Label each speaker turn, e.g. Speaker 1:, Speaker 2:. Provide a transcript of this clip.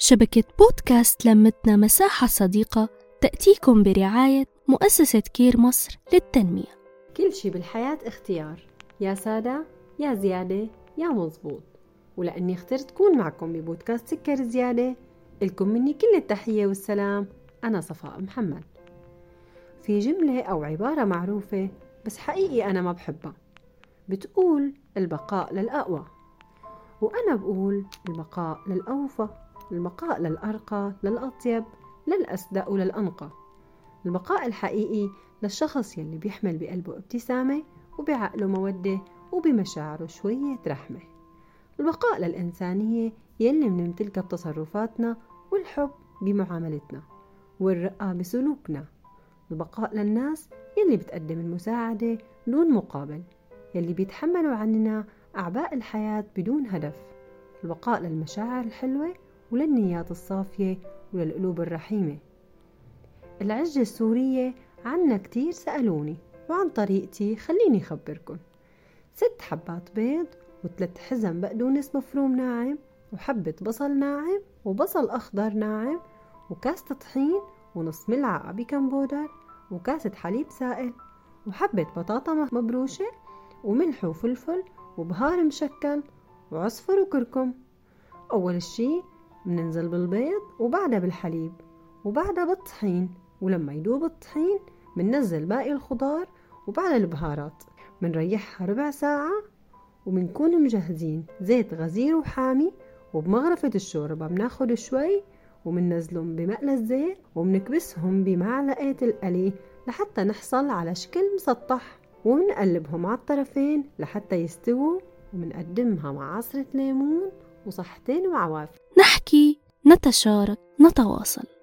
Speaker 1: شبكة بودكاست لمتنا مساحة صديقة تأتيكم برعاية مؤسسة كير مصر للتنمية.
Speaker 2: كل شي بالحياة اختيار. يا سادة يا زيادة يا مزبوط ولأني اخترت كون معكم ببودكاست سكر زيادة لكم مني كل التحية والسلام. أنا صفاء محمد. في جملة أو عبارة معروفة بس حقيقي أنا ما بحبها. بتقول البقاء للأقوى. وأنا بقول البقاء للأوفى. البقاء للأرقى للأطيب للأصدق وللأنقى البقاء الحقيقي للشخص يلي بيحمل بقلبه ابتسامة وبعقله مودة وبمشاعره شوية رحمة. البقاء للإنسانية يلي منمتلكها بتصرفاتنا والحب بمعاملتنا والرقة بسلوكنا. البقاء للناس يلي بتقدم المساعدة دون مقابل يلي بيتحملوا عننا أعباء الحياة بدون هدف. البقاء للمشاعر الحلوة وللنيات الصافية وللقلوب الرحيمة. العجة السورية عنا كتير سألوني وعن طريقتي خليني أخبركن. ست حبات بيض وثلاث حزم بقدونس مفروم ناعم وحبة بصل ناعم وبصل أخضر ناعم وكاسة طحين ونص ملعقة بيكنج بودر وكاسة حليب سائل وحبة بطاطا مبروشة وملح وفلفل وبهار مشكل وعصفر وكركم. أول شي بننزل بالبيض وبعدها بالحليب وبعدها بالطحين ولما يدوب الطحين بننزل باقي الخضار وبعدها البهارات. بنريحها ربع ساعة وبنكون مجهزين زيت غزير وحامي وبمغرفة الشوربة بناخد شوي وبننزلهم بمقلى الزيت وبنكبسهم بمعلقة القلي لحتى نحصل على شكل مسطح. وبنقلبهم على الطرفين لحتى يستووا وبنقدمها مع عصرة ليمون وصحتين وعواف
Speaker 1: نحكي نتشارك نتواصل.